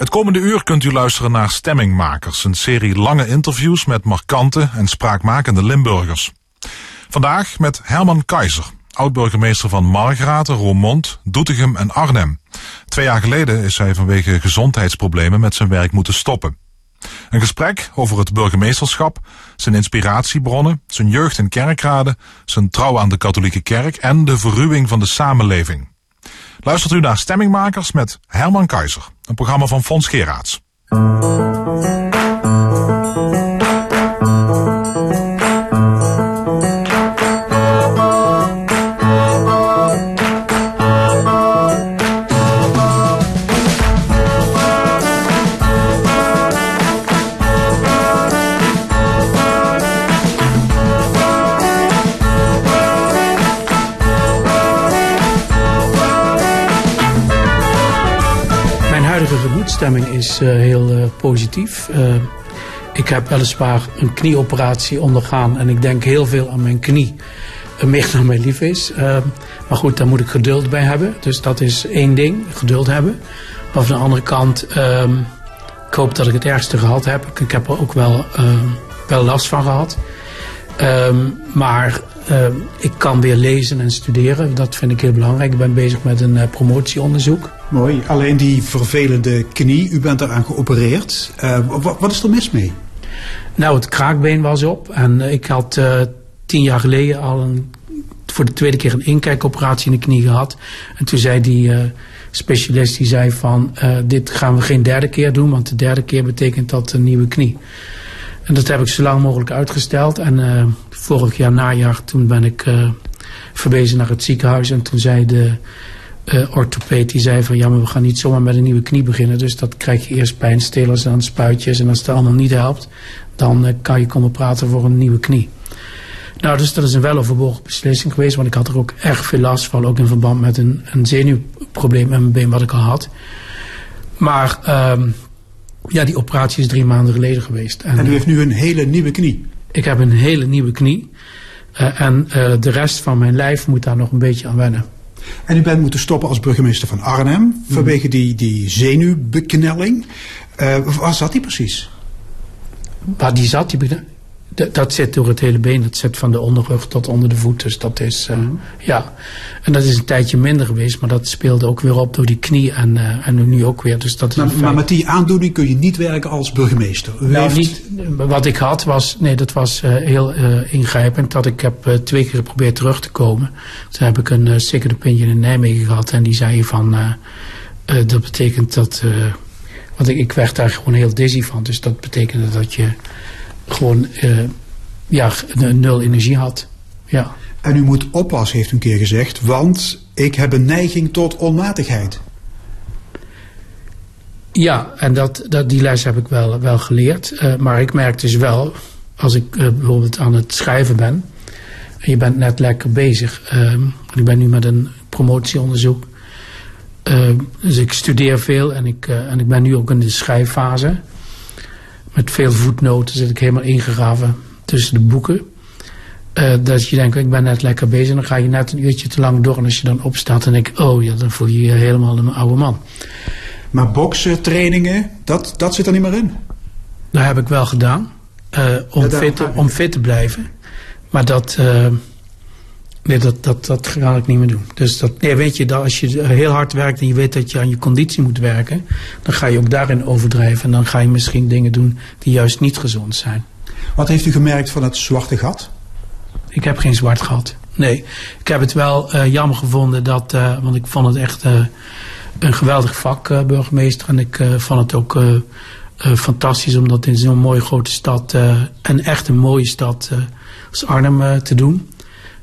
Het komende uur kunt u luisteren naar Stemmingmakers, een serie lange interviews met markante en spraakmakende Limburgers. Vandaag met Herman Keizer, oud-burgemeester van Margraten, Roermond, Doetinchem en Arnhem. Twee jaar geleden is hij vanwege gezondheidsproblemen met zijn werk moeten stoppen. Een gesprek over het burgemeesterschap, zijn inspiratiebronnen, zijn jeugd in kerkraden, zijn trouw aan de katholieke kerk en de verruwing van de samenleving. Luistert u naar Stemmingmakers met Herman Keizer, een programma van Fons Geraerts. Stemming is uh, heel uh, positief. Uh, ik heb weliswaar een knieoperatie ondergaan en ik denk heel veel aan mijn knie. meer dan mijn lief is. maar goed, daar moet ik geduld bij hebben. Dus dat is één ding, geduld hebben. Maar van de andere kant, ehm, ik hoop dat ik het ergste gehad heb. Ik heb er ook wel, ehm, wel last van gehad. Um, maar ik kan weer lezen en studeren. Dat vind ik heel belangrijk. Ik ben bezig met een promotieonderzoek. Mooi. Alleen die vervelende knie, u bent eraan geopereerd. Uh, wat, is er mis mee? Nou, het kraakbeen was op. En ik had tien jaar geleden al een, voor de tweede keer een inkijkoperatie in de knie gehad. En toen zei die specialist, die zei van, dit gaan we geen derde keer doen. Want de derde keer betekent dat een nieuwe knie. En dat heb ik zo lang mogelijk uitgesteld. En vorig jaar najaar, toen ben ik verwezen naar het ziekenhuis. En toen zei de uh, orthopeed die zei van ja, maar we gaan niet zomaar met een nieuwe knie beginnen. Dus dat krijg je eerst pijnstillers en spuitjes. En als het allemaal niet helpt, dan uh, kan je komen praten voor een nieuwe knie. Nou, dus dat is een weloverwogen beslissing geweest. Want ik had er ook erg veel last van. Ook in verband met een, een zenuwprobleem in mijn been wat ik al had. Maar um, ja, die operatie is drie maanden geleden geweest. En, en u heeft nu een hele nieuwe knie? Ik heb een hele nieuwe knie. Uh, en de rest van mijn lijf moet daar nog een beetje aan wennen. En u bent moeten stoppen als burgemeester van Arnhem mm. vanwege die, die zenuwbeknelling. Uh, waar zat die precies? Waar die zat, die dat zit door het hele been. Dat zit van de onderrug tot onder de voet. Dus dat is, uh, mm. ja. En dat is een tijdje minder geweest. Maar dat speelde ook weer op door die knie. En, uh, en nu ook weer. Dus dat is maar, maar, met die aandoening kun je niet werken als burgemeester? U nou, niet. Wat ik had was, nee, dat was uh, heel ingrijpend. Dat ik heb twee keer geprobeerd terug te komen. Toen heb ik een second opinion in Nijmegen gehad. En die zei van, dat betekent dat... want ik, ik werd daar gewoon heel dizzy van. Dus dat betekende dat je gewoon uh, ja, nul energie had. Ja. En u moet oppassen, heeft u een keer gezegd, want ik heb een neiging tot onmatigheid. Ja, en dat, dat, die les heb ik wel, wel geleerd. Uh, maar ik merk dus wel, als ik uh, bijvoorbeeld aan het schrijven ben... en je bent net lekker bezig... Uh, ik ben nu met een promotieonderzoek... dus ik studeer veel en ik, en ik ben nu ook in de schrijffase met veel voetnoten zit ik helemaal ingegraven tussen de boeken. Uh, dat je denkt, ik ben net lekker bezig. Dan ga je net een uurtje te lang door. En als je dan opstaat, dan denk ik, oh ja, dan voel je je helemaal een oude man. Maar boksen, trainingen, dat, dat zit er niet meer in? Dat heb ik wel gedaan. Uh, om, fit te, om fit te blijven. Maar dat, uh, Nee, dat, dat, dat ga ik niet meer doen. Dus dat, nee, weet je, dat als je heel hard werkt en je weet dat je aan je conditie moet werken, dan ga je ook daarin overdrijven. En dan ga je misschien dingen doen die juist niet gezond zijn. Wat heeft u gemerkt van het zwarte gat? Ik heb geen zwart gat. Nee, ik heb het wel uh, jammer gevonden dat, uh, want ik vond het echt uh, een geweldig vak, burgemeester. En ik vond het ook fantastisch om dat in zo'n mooie grote stad, en echt een mooie stad als Arnhem te doen.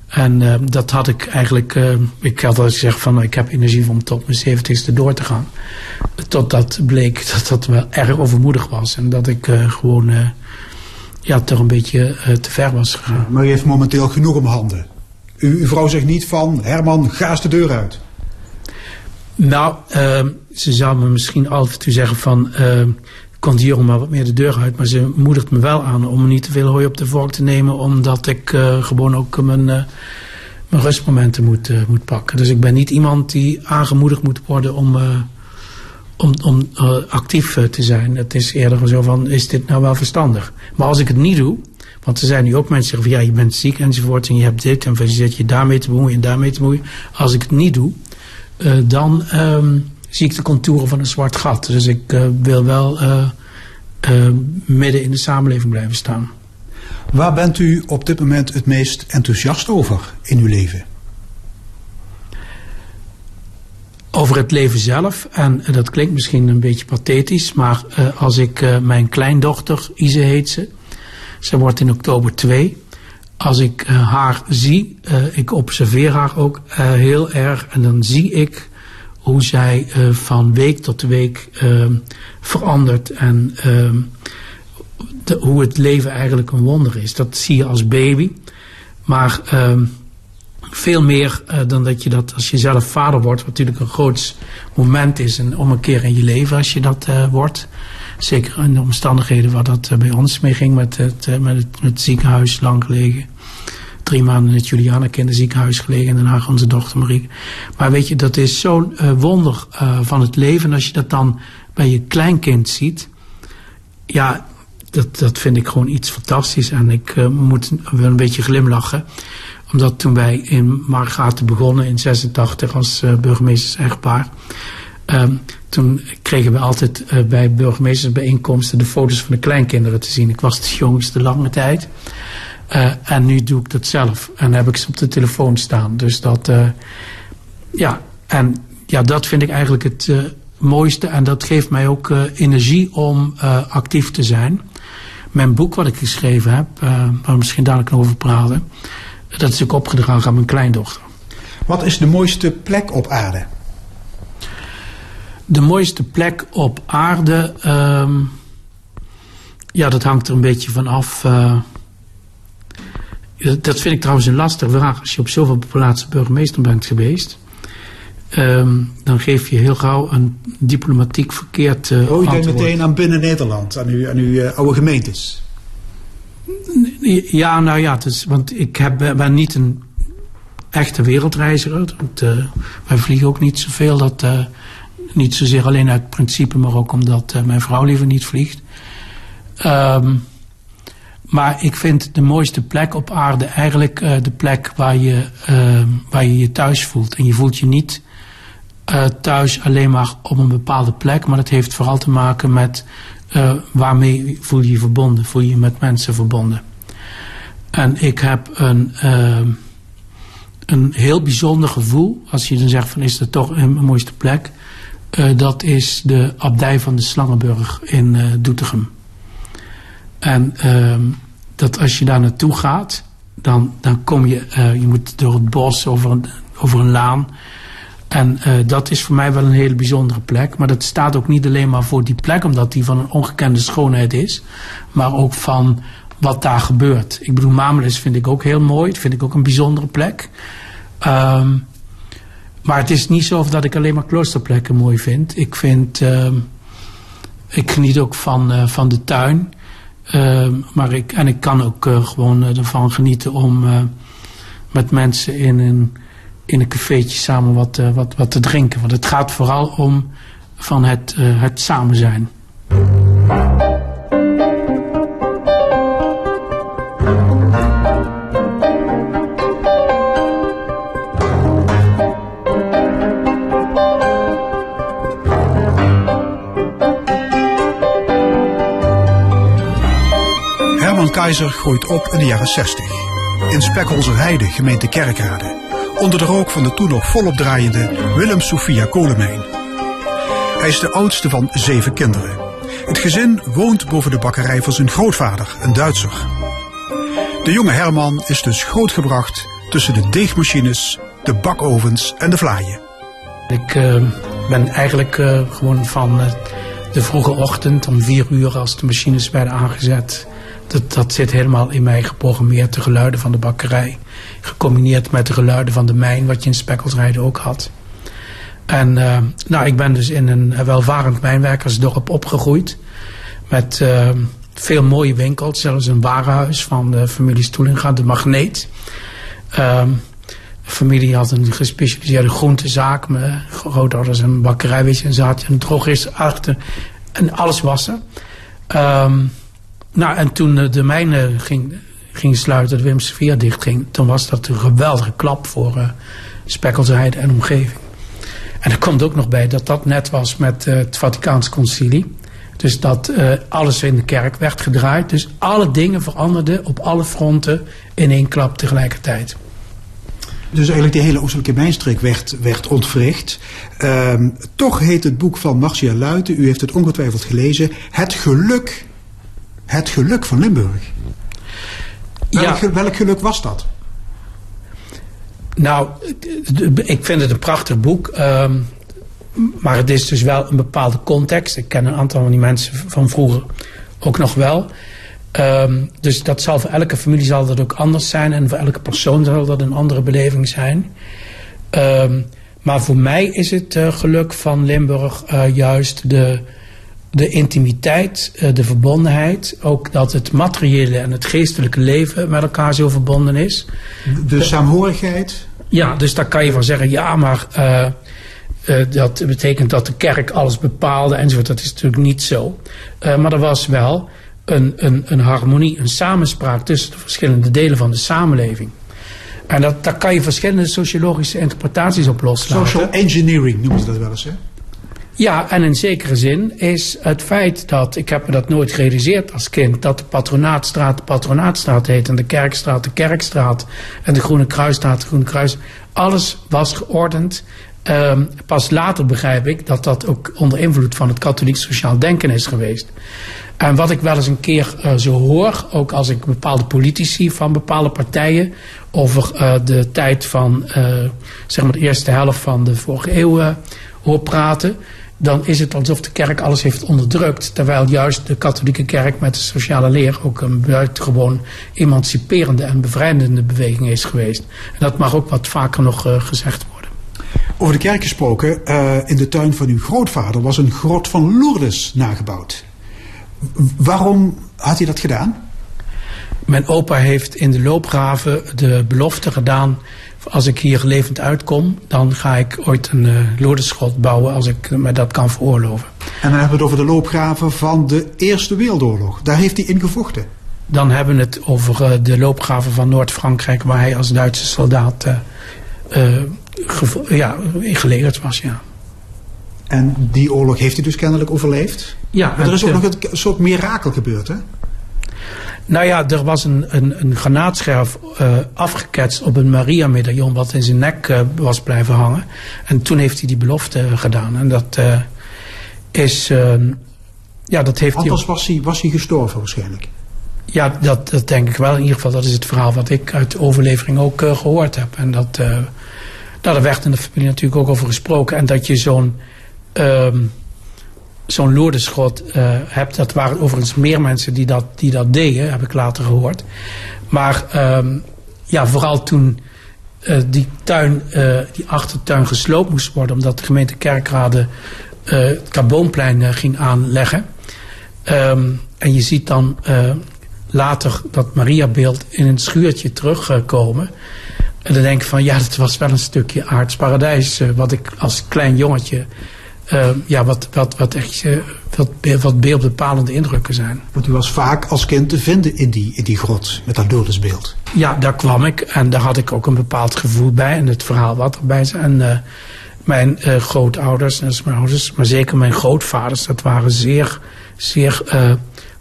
En uh, dat had ik eigenlijk, uh, ik had al gezegd van ik heb energie om tot mijn zeventigste door te gaan. Totdat bleek dat dat wel erg overmoedig was. En dat ik uh, gewoon ja, toch een beetje te ver was gegaan. maar u heeft momenteel genoeg om handen. U, uw vrouw zegt niet van Herman, ga eens de deur uit. Nou, ze zou me misschien af en toe zeggen van ehm, kon die jongen maar wat meer de deur uit. Maar ze moedigt me wel aan om niet te veel hooi op de vork te nemen. Omdat ik uh, gewoon ook mijn, uh, mijn rustmomenten moet, uh, moet pakken. Dus ik ben niet iemand die aangemoedigd moet worden om, om, om actief te zijn. Het is eerder zo van, is dit nou wel verstandig? Maar als ik het niet doe, want er zijn nu ook mensen die zeggen van ja, je bent ziek enzovoort en je hebt dit en je zit je daarmee te bemoeien en daarmee te bemoeien. Als ik het niet doe, dan um, zie ik de contouren van een zwart gat. Dus ik wil wel midden in de samenleving blijven staan. Waar bent u op dit moment het meest enthousiast over in uw leven? Over het leven zelf. En dat klinkt misschien een beetje pathetisch. Maar als ik mijn kleindochter, Ise heet ze. Ze wordt in oktober twee. Als ik haar zie, ik observeer haar ook heel erg. En dan zie ik hoe zij van week tot week ehm, verandert. En ehm, hoe het leven eigenlijk een wonder is. Dat zie je als baby. Maar uh, veel meer uh, dan dat je dat als je zelf vader wordt, wat natuurlijk een groot moment is en om een keer in je leven als je dat uh, wordt. Zeker in de omstandigheden waar dat bij ons mee ging met het, met het, met het ziekenhuis lang gelegen. Drie maanden in het Juliana gelegen en daarna onze dochter Marie. Maar weet je, dat is zo'n wonder van het leven. En als je dat dan bij je kleinkind ziet. Ja, dat, dat vind ik gewoon iets fantastisch. En ik uh, moet wel een beetje glimlachen. Omdat toen wij in Margaten begonnen in 86 als uh, burgemeesters-echtpaar. Um, toen kregen we altijd bij burgemeestersbijeenkomsten de foto's van de kleinkinderen te zien. Ik was de jongste lange tijd. En nu doe ik dat zelf. En heb ik ze op de telefoon staan. Dus dat, ja, en ja, dat vind ik eigenlijk het mooiste. En dat geeft mij ook energie om actief te zijn mijn boek wat ik geschreven heb, waar we misschien dadelijk nog over praten, dat is ook opgedragen aan mijn kleindochter. Wat is de mooiste plek op aarde? De mooiste plek op aarde, uh, ja, dat hangt er een beetje van af. Uh, dat vind ik trouwens een lastige vraag als je op zoveel plaatsen burgemeester bent geweest. Um, dan geef je heel gauw een diplomatiek verkeerd uh, Oh, je denkt meteen aan binnen Nederland, aan uw, aan uw uh, oude gemeentes. Ja, nou ja, dus, want ik heb, ben niet een echte wereldreiziger. Want, uh, wij vliegen ook niet zoveel. Dat, niet zozeer alleen uit principe, maar ook omdat mijn vrouw liever niet vliegt. Um, maar ik vind de mooiste plek op aarde eigenlijk de plek waar je, waar je je thuis voelt. En je voelt je niet uh, thuis alleen maar op een bepaalde plek. Maar dat heeft vooral te maken met uh, waarmee voel je je verbonden. Voel je je met mensen verbonden. En ik heb een, uh, een heel bijzonder gevoel. Als je dan zegt van is dat toch een mooiste plek. dat is de abdij van de Slangenburg in Doetinchem. En ehm, dat als je daar naartoe gaat. Dan, dan kom je, je moet door het bos over een, over een laan. En uh, dat is voor mij wel een hele bijzondere plek. Maar dat staat ook niet alleen maar voor die plek, omdat die van een ongekende schoonheid is. Maar ook van wat daar gebeurt. Ik bedoel, Mamelis vind ik ook heel mooi. Dat vind ik ook een bijzondere plek. Um, maar het is niet zo dat ik alleen maar kloosterplekken mooi vind. Ik vind... Uh, ik geniet ook van, uh, van de tuin. Uh, maar ik, en ik kan ook uh, gewoon ervan genieten om met mensen in een in een cafeetje samen wat, wat, wat te drinken. Want het gaat vooral om van het, het samen zijn. Keizer groeit op in de jaren 60. In Spekholzerheide, gemeente Kerkrade onder de rook van de toen nog volop draaiende Willem Sophia kolenmijn. Hij is de oudste van zeven kinderen. Het gezin woont boven de bakkerij van zijn grootvader, een Duitser. De jonge Herman is dus grootgebracht tussen de deegmachines, de bakovens en de vlaaien. Ik uh, ben eigenlijk uh, gewoon van uh, de vroege ochtend om vier uur als de machines werden aangezet. Dat, dat zit helemaal in mij geprogrammeerd, de geluiden van de bakkerij gecombineerd met de geluiden van de mijn, wat je in Spekkelsrijden ook had. En uh, nou, ik ben dus in een welvarend mijnwerkersdorp opgegroeid. Met uh, veel mooie winkels, zelfs een warenhuis van de familie Stoelinga, de Magneet. Uh, familie had een gespecialiseerde groentezaak. Mijn grootouders een bakkerij, weet je, een zaadje, een drogist achter. En alles was er. Ehm, nou, en toen de mijne ging, ging sluiten, de Wimse Veer dichtging, toen was dat een geweldige klap voor uh, en omgeving. En er komt ook nog bij dat dat net was met uh, het Vaticaans Concilie. Dus dat alles in de kerk werd gedraaid. Dus alle dingen veranderden op alle fronten in één klap tegelijkertijd. Dus eigenlijk de hele Oostelijke Mijnstreek werd, werd ontwricht. Um, toch heet het boek van Marcia Luiten, u heeft het ongetwijfeld gelezen, Het geluk, het geluk van Limburg. Welk, ja. welk geluk was dat? Nou, ik vind het een prachtig boek. Um, maar het is dus wel een bepaalde context. Ik ken een aantal van die mensen van vroeger ook nog wel. Um, dus dat zal voor elke familie zal dat ook anders zijn. En voor elke persoon zal dat een andere beleving zijn. Um, maar voor mij is het uh, geluk van Limburg uh, juist de, de intimiteit, uh, de verbondenheid. Ook dat het materiële en het geestelijke leven met elkaar zo verbonden is. De, de saamhorigheid? Ja, dus daar kan je van zeggen, ja, maar uh, dat betekent dat de kerk alles bepaalde enzovoort. Dat is natuurlijk niet zo. Uh, maar er was wel een, een, een harmonie, een samenspraak tussen de verschillende delen van de samenleving. En dat, daar kan je verschillende sociologische interpretaties op loslaten. Social engineering noemen ze dat wel eens, hè? Ja, en in zekere zin is het feit dat, ik heb me dat nooit gerealiseerd als kind, dat de Patronaatstraat de Patronaatstraat heet en de Kerkstraat de Kerkstraat en de Groene Kruisstraat de Groene Kruis. Alles was geordend Um, pas later begrijp ik dat dat ook onder invloed van het katholiek sociaal denken is geweest. En wat ik wel eens een keer uh, zo hoor, ook als ik bepaalde politici van bepaalde partijen over uh, de tijd van uh, zeg maar de eerste helft van de vorige eeuw hoor praten, dan is het alsof de kerk alles heeft onderdrukt. Terwijl juist de katholieke kerk met de sociale leer ook een buitengewoon emanciperende en bevrijdende beweging is geweest. En dat mag ook wat vaker nog gezegd worden. Over de kerk gesproken, uh, in de tuin van uw grootvader was een grot van Lourdes nagebouwd. Waarom had hij dat gedaan? Mijn opa heeft in de loopgraven de belofte gedaan. Als ik hier levend uitkom, dan ga ik ooit een uh, bouwen als ik me dat kan veroorloven. En dan hebben we het over de loopgraven van de Eerste Wereldoorlog. Daar heeft hij in gevochten. Dan hebben we het over uh, de loopgraven van Noord-Frankrijk, waar hij als Duitse soldaat uh, ja, gelegerd was, ja. En die oorlog heeft hij dus kennelijk overleefd? Ja. Maar er is ook nog een soort mirakel gebeurd, hè? Nou ja, er was een, een, een granaatscherf uh, afgeketst op een Maria-medaillon wat in zijn nek uh, was blijven hangen. En toen heeft hij die belofte gedaan. En dat uh, is. ja, dat heeft Anders hij... was hij, was hij gestorven waarschijnlijk. Ja, dat, dat denk ik wel. In ieder geval, dat is het verhaal wat ik uit de overlevering ook gehoord heb. En dat nou, daar werd in de familie natuurlijk ook over gesproken. En dat je zo'n um, zo'n Lourdeschot uh, hebt. Dat waren overigens meer mensen die dat, die dat deden, heb ik later gehoord. Maar um, ja, vooral toen uh, die tuin, uh, die achtertuin gesloopt moest worden... omdat de gemeente Kerkrade het Carbonplein ging aanleggen. Um, en je ziet dan later dat Mariabeeld in een schuurtje terugkomen... En dan denk ik van ja, dat was wel een stukje aards paradijs. Wat ik als klein jongetje, uh, ja, wat, wat, wat echt uh, wat, wat beeldbepalende indrukken zijn. Want u was vaak als kind te vinden in die, in die grot met dat Lourdesbeeld. Ja, daar kwam ik en daar had ik ook een bepaald gevoel bij en het verhaal wat erbij is. En mijn grootouders, en mijn ouders, maar zeker mijn grootvaders, dat waren zeer, zeer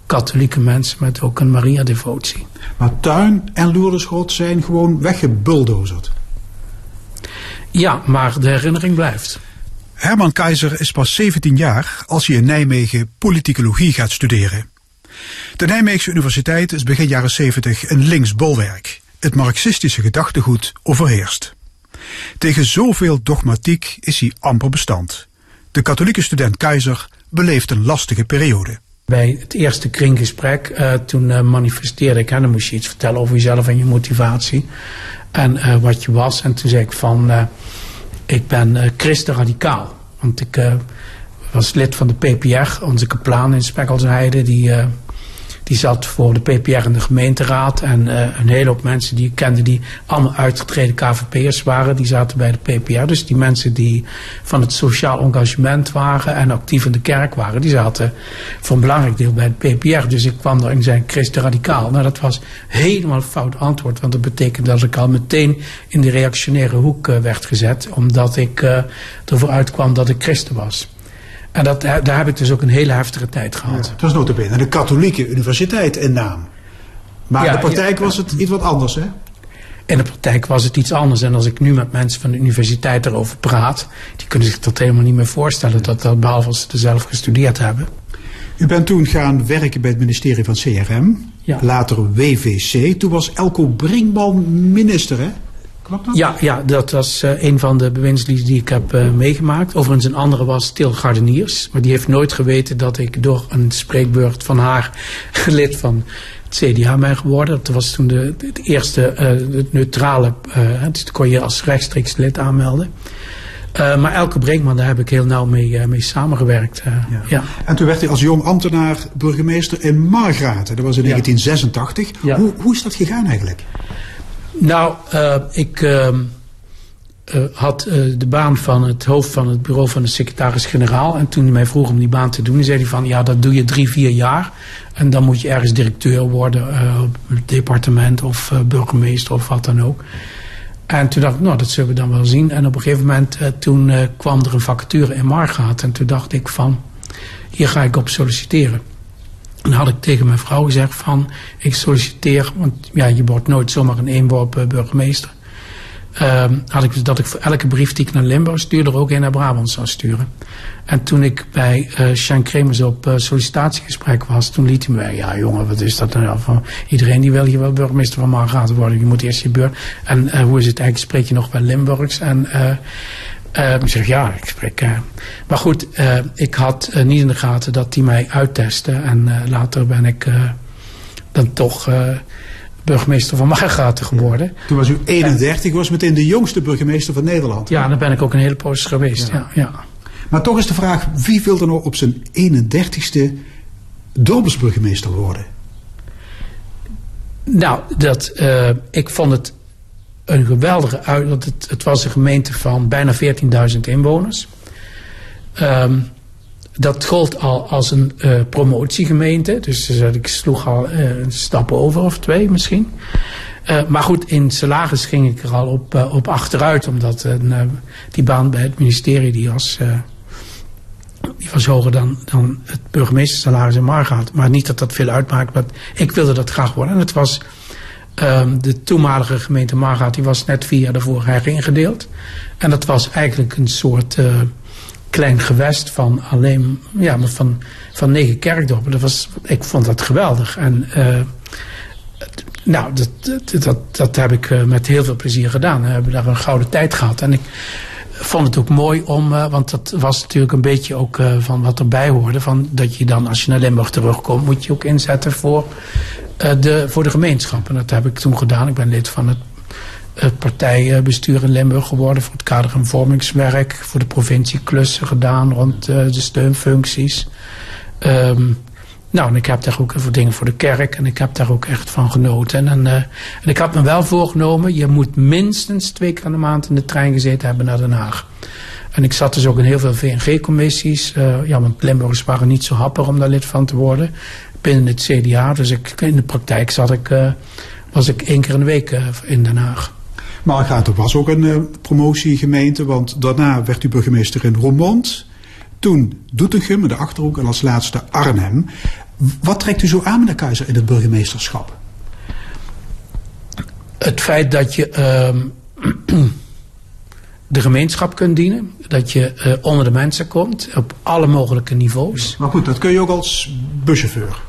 katholieke mensen met ook een Maria-devotie. Maar Tuin en Loerdeschot zijn gewoon weggebuldozerd. Ja, maar de herinnering blijft. Herman Keizer is pas 17 jaar als hij in Nijmegen politicologie gaat studeren. De Nijmeegse Universiteit is begin jaren 70 een links bolwerk. Het marxistische gedachtegoed overheerst. Tegen zoveel dogmatiek is hij amper bestand. De katholieke student Keizer beleeft een lastige periode. Bij het eerste kringgesprek, uh, toen uh, manifesteerde ik, en dan moest je iets vertellen over jezelf en je motivatie. En uh, wat je was. En toen zei ik van, ik ben christenradicaal. Want ik was lid van de PPR, onze kaplaan in Spekkelsheide. Die, Die zat voor de PPR in de gemeenteraad. En uh, een hele hoop mensen die ik kende die allemaal uitgetreden KVP'ers waren, die zaten bij de PPR. Dus die mensen die van het sociaal engagement waren en actief in de kerk waren, die zaten voor een belangrijk deel bij de PPR. Dus ik kwam daar in zijn christen radicaal. Nou, dat was helemaal een fout antwoord. Want dat betekent dat ik al meteen in de reactionaire hoek uh, werd gezet. Omdat ik uh, ervoor uitkwam dat ik christen was. En dat, daar heb ik dus ook een hele heftige tijd gehad. Ja, het was notabene de katholieke universiteit in naam. Maar ja, in de praktijk ja, was het iets wat anders, hè? In de praktijk was het iets anders. En als ik nu met mensen van de universiteit erover praat, die kunnen zich dat helemaal niet meer voorstellen, dat, dat behalve als ze er zelf gestudeerd hebben. U bent toen gaan werken bij het ministerie van CRM, ja. later WVC. Toen was Elko Brinkman minister, hè? Klopt dat? Ja, ja dat was uh, een van de bewindslieden die ik heb uh, meegemaakt. Overigens een andere was Til Gardeniers. Maar die heeft nooit geweten dat ik door een spreekbeurt van haar lid van het CDA ben geworden. Dat was toen de, de eerste uh, het neutrale, dus dat kon je als rechtstreeks lid aanmelden. Uh, maar Elke Brinkman, daar heb ik heel nauw mee, uh, mee samengewerkt. Uh, ja. ja. En toen werd hij als jong ambtenaar burgemeester in Margraten. Dat was in ja. 1986. Ja. Hoe, hoe is dat gegaan eigenlijk? Nou, ik ehm, had de baan van het hoofd van het bureau van de secretaris-generaal. En toen hij mij vroeg om die baan te doen, zei hij van ja, dat doe je drie, vier jaar. En dan moet je ergens directeur worden departement of burgemeester of wat dan ook. En toen dacht ik, nou, dat zullen we dan wel zien. En op een gegeven moment, toen kwam er een vacature in Margaat. En toen dacht ik van, hier ga ik op solliciteren. En had ik tegen mijn vrouw gezegd van, ik solliciteer, want ja, je wordt nooit zomaar in één worp uh, burgemeester. Um, had ik dus dat ik voor elke brief die ik naar Limburg stuurde, er ook een naar Brabant zou sturen. En toen ik bij uh, Sean Kremers op uh, sollicitatiegesprek was, toen liet hij me, ja jongen, wat is dat nou van iedereen die wil hier wel burgemeester van Margaat worden, je moet eerst je beurt. En uh, hoe is het eigenlijk, spreek je nog wel Limburgs? En ik zeg ja, ik spreek. maar goed, ik had niet in de gaten dat hij mij uittestte en later ben ik dan toch burgemeester van Margraten geworden. Toen was u 31, was meteen de jongste burgemeester van Nederland. Ja, dan ben ik ook een hele poos geweest. Ja. Ja, Maar toch is de vraag, wie wil er nou op zijn 31ste dorpsburgemeester worden? Nou, dat, uh, ik vond het een geweldige uit. Het, was een gemeente van bijna 14.000 inwoners. Um, dat gold al als een uh, promotiegemeente. Dus ik sloeg al uh, een stap over of twee misschien. maar goed, in salaris ging ik er al op, op achteruit. Omdat die baan bij het ministerie die was, die hoger dan, dan het burgemeestersalaris in Margaat. Maar niet dat dat veel uitmaakt. Maar ik wilde dat graag worden. En het was... Um, de toenmalige gemeente Margaat die was net vier jaar daarvoor heringedeeld. En dat was eigenlijk een soort klein gewest van alleen, ja, van, van negen kerkdorpen. Dat was, ik vond dat geweldig. En uh, nou, dat, dat, dat, dat, heb ik uh, met heel veel plezier gedaan. We hebben daar een gouden tijd gehad. En ik vond het ook mooi om, uh, want dat was natuurlijk een beetje ook van wat erbij hoorde. Van dat je dan, als je naar Limburg terugkomt, moet je ook inzetten voor, de, voor de gemeenschap. En dat heb ik toen gedaan. Ik ben lid van het het partijbestuur in Limburg geworden voor het kader- en vormingswerk. Voor de provincie klussen gedaan rond de steunfuncties. Um, nou, en ik heb daar ook voor dingen voor de kerk en ik heb daar ook echt van genoten. En, uh, en ik had me wel voorgenomen, je moet minstens twee keer in de maand in de trein gezeten hebben naar Den Haag. En ik zat dus ook in heel veel VNG-commissies. Uh, ja, want Limburgers waren niet zo happig om daar lid van te worden. Binnen het CDA. Dus ik, in de praktijk zat ik, uh, was ik één keer in de week in Den Haag. Margaten was ook een promotiegemeente, want daarna werd u burgemeester in Roermond. Toen Doetinchem in de Achterhoek en als laatste Arnhem. Wat trekt u zo aan, meneer Keizer, in het burgemeesterschap? Het feit dat je uh, de gemeenschap kunt dienen. Dat je uh, onder de mensen komt, op alle mogelijke niveaus. Maar goed, dat kun je ook als buschauffeur.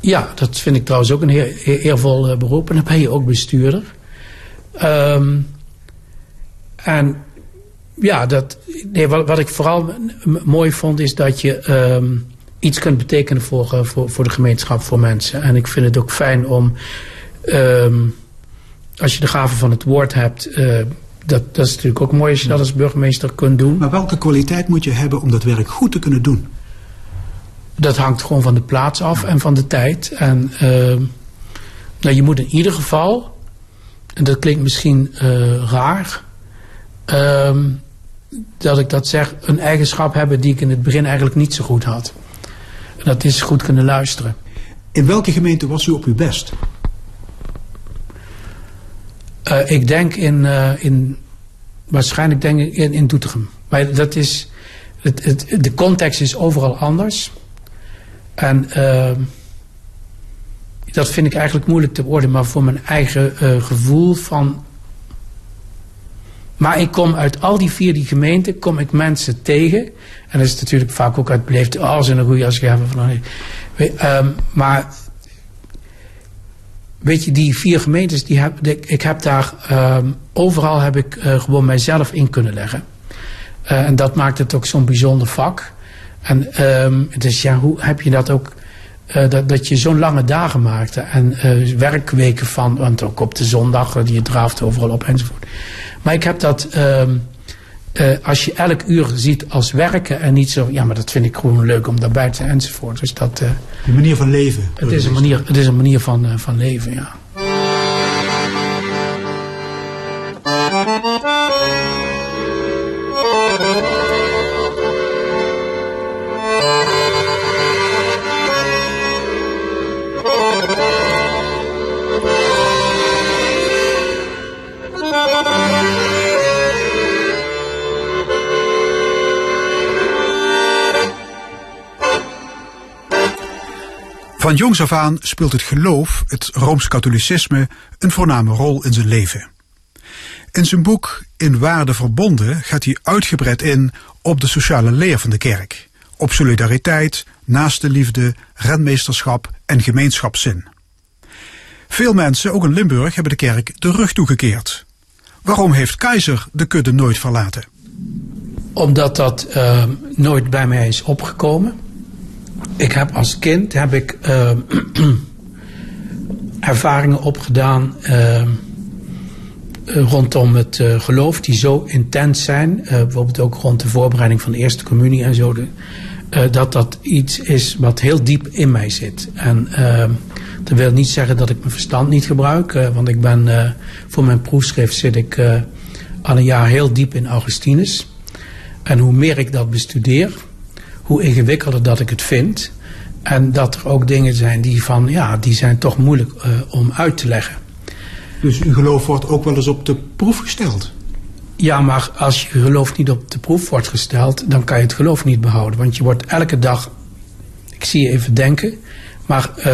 Ja, dat vind ik trouwens ook een heer, eervol uh, beroep. En dan ben je ook bestuurder. Um, en ja, dat, nee, wat, wat ik vooral mooi vond is dat je um, iets kunt betekenen voor, uh, voor, voor de gemeenschap, voor mensen. En ik vind het ook fijn om, um, als je de gave van het woord hebt, uh, dat, dat is natuurlijk ook mooi als je dat als burgemeester kunt doen. Maar welke kwaliteit moet je hebben om dat werk goed te kunnen doen? dat hangt gewoon van de plaats af en van de tijd. En uh, nou, je moet in ieder geval, en dat klinkt misschien uh, raar, uh, dat ik dat zeg, een eigenschap hebben die ik in het begin eigenlijk niet zo goed had. En dat is goed kunnen luisteren. In welke gemeente was u op uw best? Uh, ik denk in, uh, in waarschijnlijk denk ik in, in Doetinchem. Maar dat is, het, het, de context is overal anders. En uh, dat vind ik eigenlijk moeilijk te worden, maar voor mijn eigen gevoel van. Maar ik kom uit al die vier die gemeenten, kom ik mensen tegen. En dat is natuurlijk vaak ook uit beleefd, oh, ze een goede als hebben van. Um, maar weet je, die vier gemeentes, die heb, ik heb daar um, overal heb ik uh, gewoon mijzelf in kunnen leggen. Uh, en dat maakt het ook zo'n bijzonder vak. En um, dus ja, hoe heb je dat ook, uh, dat, dat je zo'n lange dagen maakte en werkweken van, want ook op de zondag, je draaft overal op enzovoort. Maar ik heb dat, um, als je elk uur ziet als werken en niet zo, ja, maar dat vind ik gewoon leuk om daarbij te zijn enzovoort. Dus dat. Een manier van leven. Het is een manier, het is een manier van, van leven, ja. Van jongs af aan speelt het geloof, het Rooms-Katholicisme, een voorname rol in zijn leven. In zijn boek In Waarde Verbonden gaat hij uitgebreid in op de sociale leer van de kerk, op solidariteit, naaste liefde, renmeesterschap en gemeenschapszin. Veel mensen, ook in Limburg, hebben de kerk de rug toegekeerd. Waarom heeft Keizer de kudde nooit verlaten? Omdat dat uh, nooit bij mij is opgekomen ik heb als kind heb ik uh, ervaringen opgedaan uh, rondom het uh, geloof die zo intens zijn. bijvoorbeeld ook rond de voorbereiding van de eerste communie en zo. De, dat dat iets is wat heel diep in mij zit. En ehm, dat wil niet zeggen dat ik mijn verstand niet gebruik. want ik ben voor mijn proefschrift zit ik al een jaar heel diep in Augustinus. En hoe meer ik dat bestudeer, hoe ingewikkelder dat ik het vind. En dat er ook dingen zijn die van, ja, die zijn toch moeilijk uh, om uit te leggen. Dus uw geloof wordt ook wel eens op de proef gesteld? Ja, maar als je geloof niet op de proef wordt gesteld, dan kan je het geloof niet behouden. Want je wordt elke dag, ik zie je even denken, maar uh,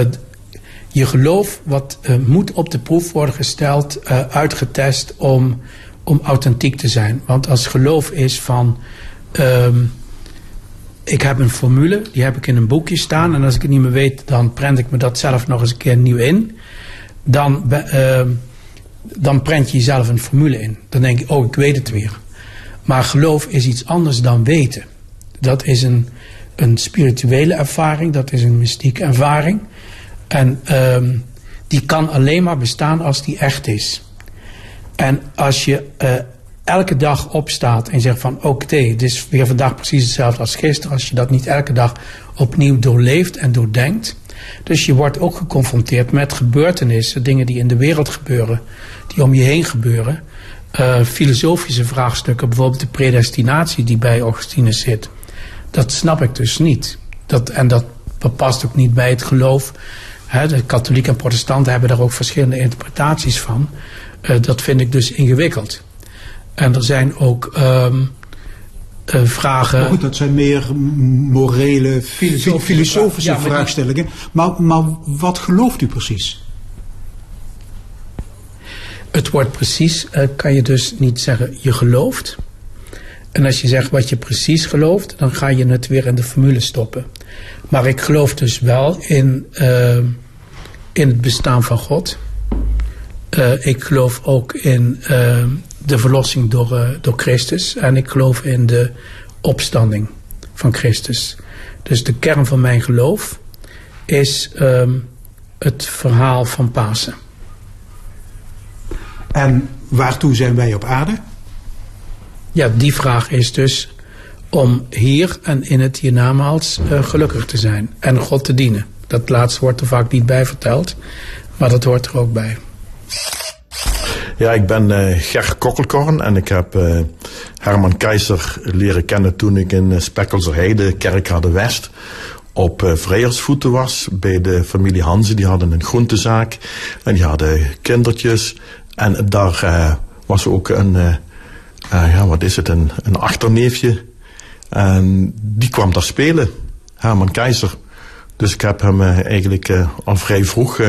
je geloof wat, uh, moet op de proef worden gesteld, uitgetest om, om authentiek te zijn. Want als geloof is van. Ehm, ik heb een formule, die heb ik in een boekje staan. En als ik het niet meer weet, dan prent ik me dat zelf nog eens een keer nieuw in. Dan, uh, dan prent je jezelf een formule in. Dan denk je, oh, ik weet het weer. Maar geloof is iets anders dan weten. Dat is een, een spirituele ervaring, dat is een mystieke ervaring. En uh, die kan alleen maar bestaan als die echt is. En als je uh, elke dag opstaat en zegt van oké, okay, het is weer vandaag precies hetzelfde als gisteren, als je dat niet elke dag opnieuw doorleeft en doordenkt. Dus je wordt ook geconfronteerd met gebeurtenissen, dingen die in de wereld gebeuren, die om je heen gebeuren. Uh, filosofische vraagstukken, bijvoorbeeld de predestinatie die bij Augustinus zit. Dat snap ik dus niet. Dat, en dat past ook niet bij het geloof. He, de katholieken en protestanten hebben daar ook verschillende interpretaties van. Uh, dat vind ik dus ingewikkeld. En er zijn ook um, uh, vragen. Maar goed, dat zijn meer morele, filosofische, filosofische ja, vraagstellingen. Maar, maar wat gelooft u precies? Het woord precies uh, kan je dus niet zeggen je gelooft. En als je zegt wat je precies gelooft, dan ga je het weer in de formule stoppen. Maar ik geloof dus wel in, uh, in het bestaan van God. Uh, ik geloof ook in de verlossing door, uh, door Christus. En ik geloof in de opstanding van Christus. Dus de kern van mijn geloof is um, het verhaal van Pasen. En waartoe zijn wij op aarde? Ja, die vraag is dus om hier en in het hiernamaals uh, gelukkig te zijn en God te dienen. Dat laatste wordt er vaak niet bij verteld, maar dat hoort er ook bij. Ja, ik ben uh, Ger Kokkelkorn en ik heb uh, Herman Keizer leren kennen toen ik in uh, Spekkelzerheide, Kerkrade West, op uh, vrijersvoeten was bij de familie Hanze. Die hadden een groentezaak en die hadden kindertjes. En daar was ook een, ja, wat is het, een, een achterneefje. En die kwam daar spelen, Herman Keizer. Dus ik heb hem eigenlijk al vrij vroeg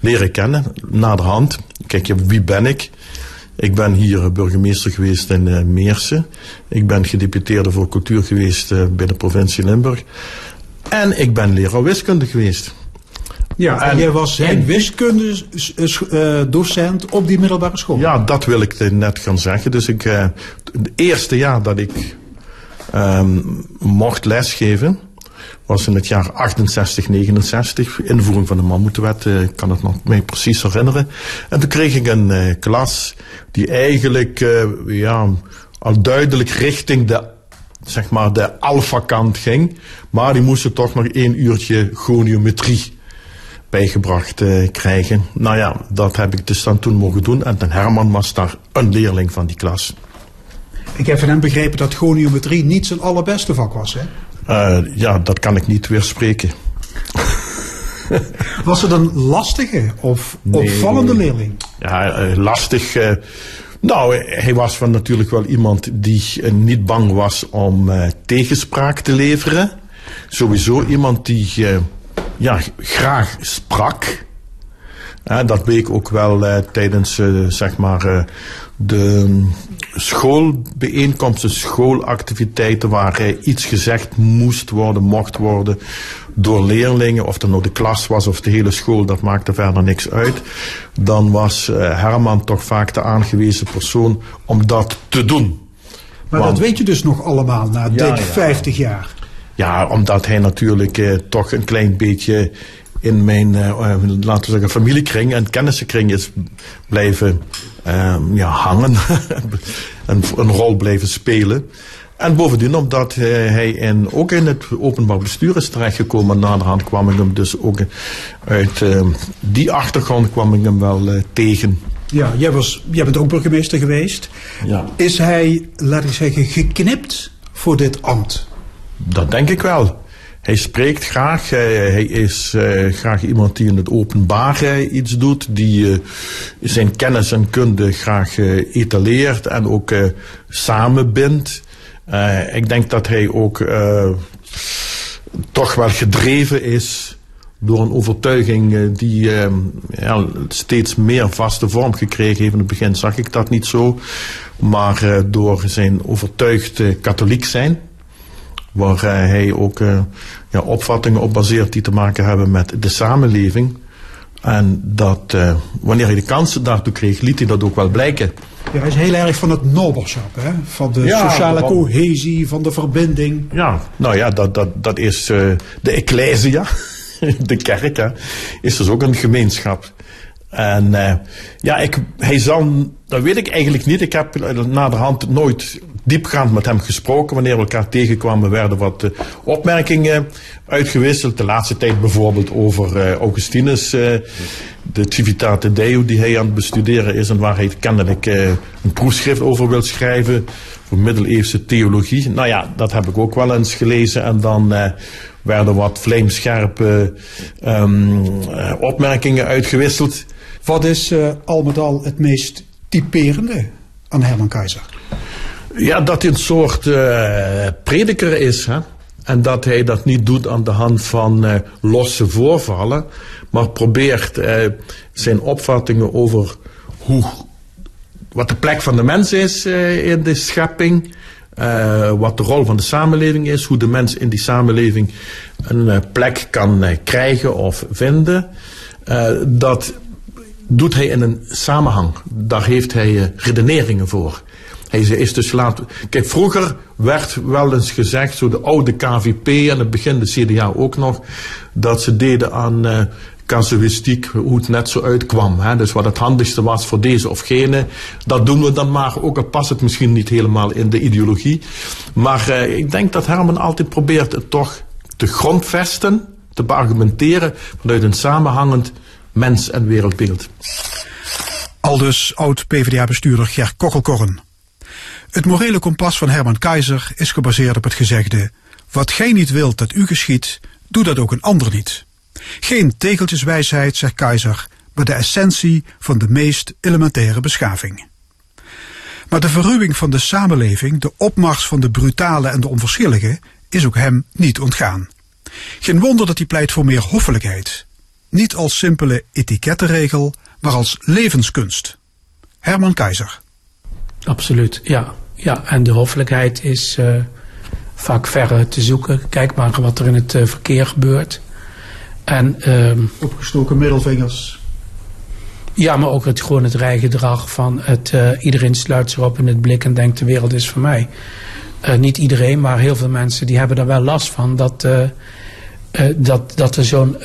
leren kennen, naderhand. Kijk, wie ben ik? Ik ben hier burgemeester geweest in uh, Meersen. Ik ben gedeputeerde voor cultuur geweest uh, bij de provincie Limburg. En ik ben leraar wiskunde geweest. Ja, en, en jij was wiskundedocent op die middelbare school. Ja, dat wil ik net gaan zeggen. Dus ik, het eerste jaar dat ik um, mocht lesgeven, was in het jaar 68, 69, invoering van de mammoetwet, uh, ik kan het nog mij precies herinneren. En toen kreeg ik een uh, klas die eigenlijk uh, ja, al duidelijk richting de, zeg maar, de alfa-kant ging. Maar die moesten toch nog één uurtje goniometrie bijgebracht krijgen. Nou ja, dat heb ik dus dan toen mogen doen. En ten Herman was daar een leerling van die klas. Ik heb van hem begrepen dat goniometrie niet zijn allerbeste vak was, hè? Uh, ja, dat kan ik niet weerspreken. Was het een lastige of nee, opvallende leerling? Ja, uh, lastig. Uh, nou, hij was van natuurlijk wel iemand die niet bang was om tegenspraak te leveren. Sowieso iemand die ja, graag sprak. Dat bleek ook wel tijdens zeg maar de schoolbijeenkomsten, schoolactiviteiten waar iets gezegd moest worden, mocht worden door leerlingen, of dat nou de klas was of de hele school, dat maakte verder niks uit. Dan was Herman toch vaak de aangewezen persoon om dat te doen. Maar Want, dat weet je dus nog allemaal na ja, dik ja. 50 jaar. Ja, omdat hij natuurlijk uh, toch een klein beetje in mijn, uh, laten we zeggen, familiekring en kennissenkring is blijven uh, ja, hangen. een, een rol blijven spelen. En bovendien omdat uh, hij in, ook in het openbaar bestuur is terechtgekomen. Naderhand kwam ik hem dus ook uit uh, die achtergrond kwam ik hem wel uh, tegen. Ja, jij, was, jij bent ook burgemeester geweest. Ja. Is hij, laat ik zeggen, geknipt voor dit ambt? Dat denk ik wel. Hij spreekt graag. hij is uh, graag iemand die in het openbaar uh, iets doet. Die uh, zijn kennis en kunde graag etaleert en ook samenbindt. ik denk dat hij ook toch wel gedreven is door een overtuiging die ja, steeds meer vaste vorm gekregen heeft. In het begin zag ik dat niet zo. Maar door zijn overtuigd katholiek zijn waar hij ook uh, ja, opvattingen op baseert die te maken hebben met de samenleving. En dat uh, wanneer hij de kansen daartoe kreeg, liet hij dat ook wel blijken. Ja, hij is heel erg van het nobelschap, hè? van de ja, sociale van, cohesie, van de verbinding. Ja, nou ja, dat, dat, dat is uh, de ecclesia, de kerk, hè, is dus ook een gemeenschap. En uh, ja, ik, hij zal, dat weet ik eigenlijk niet. Ik heb na de hand nooit diepgaand met hem gesproken. Wanneer we elkaar tegenkwamen, werden wat uh, opmerkingen uitgewisseld. De laatste tijd bijvoorbeeld over uh, Augustinus, de Civitate Deo, die hij aan het bestuderen is. En waar hij kennelijk een proefschrift over wil schrijven. Voor middeleeuwse theologie. Nou ja, dat heb ik ook wel eens gelezen. En dan werden wat vlijmscherpe um, opmerkingen uitgewisseld. Wat is uh, al met al het meest typerende aan Herman Keizer? Ja, dat hij een soort uh, prediker is. Hè? En dat hij dat niet doet aan de hand van uh, losse voorvallen. Maar probeert zijn opvattingen over hoe, wat de plek van de mens is in de schepping. wat de rol van de samenleving is. Hoe de mens in die samenleving een plek kan krijgen of vinden. dat doet hij in een samenhang. Daar heeft hij redeneringen voor. Hij is dus laat. Kijk, vroeger werd wel eens gezegd, zo de oude KVP en het begin de CDA ook nog, dat ze deden aan uh, casuïstiek, hoe het net zo uitkwam. Hè? Dus wat het handigste was voor deze of gene, dat doen we dan maar. Ook al past het misschien niet helemaal in de ideologie. Maar uh, ik denk dat Herman altijd probeert het toch te grondvesten, te beargumenteren vanuit een samenhangend mens- en wereldbeeld. Aldus oud-PVDA-bestuurder Ger Kokkelkorren. Het morele kompas van Herman Keizer is gebaseerd op het gezegde... Wat gij niet wilt dat u geschiet, doe dat ook een ander niet. Geen tegeltjeswijsheid, zegt Keizer, maar de essentie van de meest elementaire beschaving. Maar de verruwing van de samenleving, de opmars van de brutale en de onverschillige, is ook hem niet ontgaan. Geen wonder dat hij pleit voor meer hoffelijkheid. Niet als simpele etikettenregel, maar als levenskunst. Herman Keizer. Absoluut, ja. ja. En de hoffelijkheid is uh, vaak ver te zoeken. Kijk maar wat er in het uh, verkeer gebeurt. En, um, Opgestoken middelvingers. Ja, maar ook het, gewoon het rijgedrag van het, uh, iedereen sluit zich op in het blik en denkt de wereld is voor mij. niet iedereen, maar heel veel mensen die hebben daar wel last van dat, dat, dat er zo'n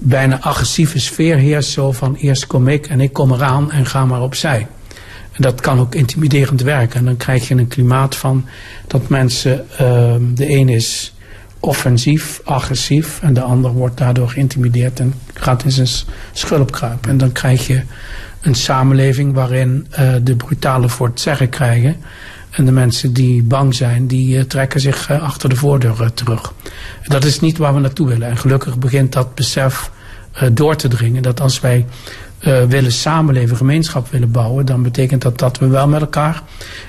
bijna agressieve sfeer heerst. Zo van eerst kom ik en ik kom eraan en ga maar opzij. En dat kan ook intimiderend werken. En dan krijg je een klimaat van dat mensen, uh, de een is offensief, agressief. En de ander wordt daardoor geïntimideerd en gaat in zijn schulp kruipen. En dan krijg je een samenleving waarin uh, de brutale voor het zeggen krijgen. En de mensen die bang zijn, die uh, trekken zich uh, achter de voordeur terug. Dat is niet waar we naartoe willen. En gelukkig begint dat besef door te dringen. Dat als wij uh, willen samenleven, gemeenschap willen bouwen, dan betekent dat dat we wel met elkaar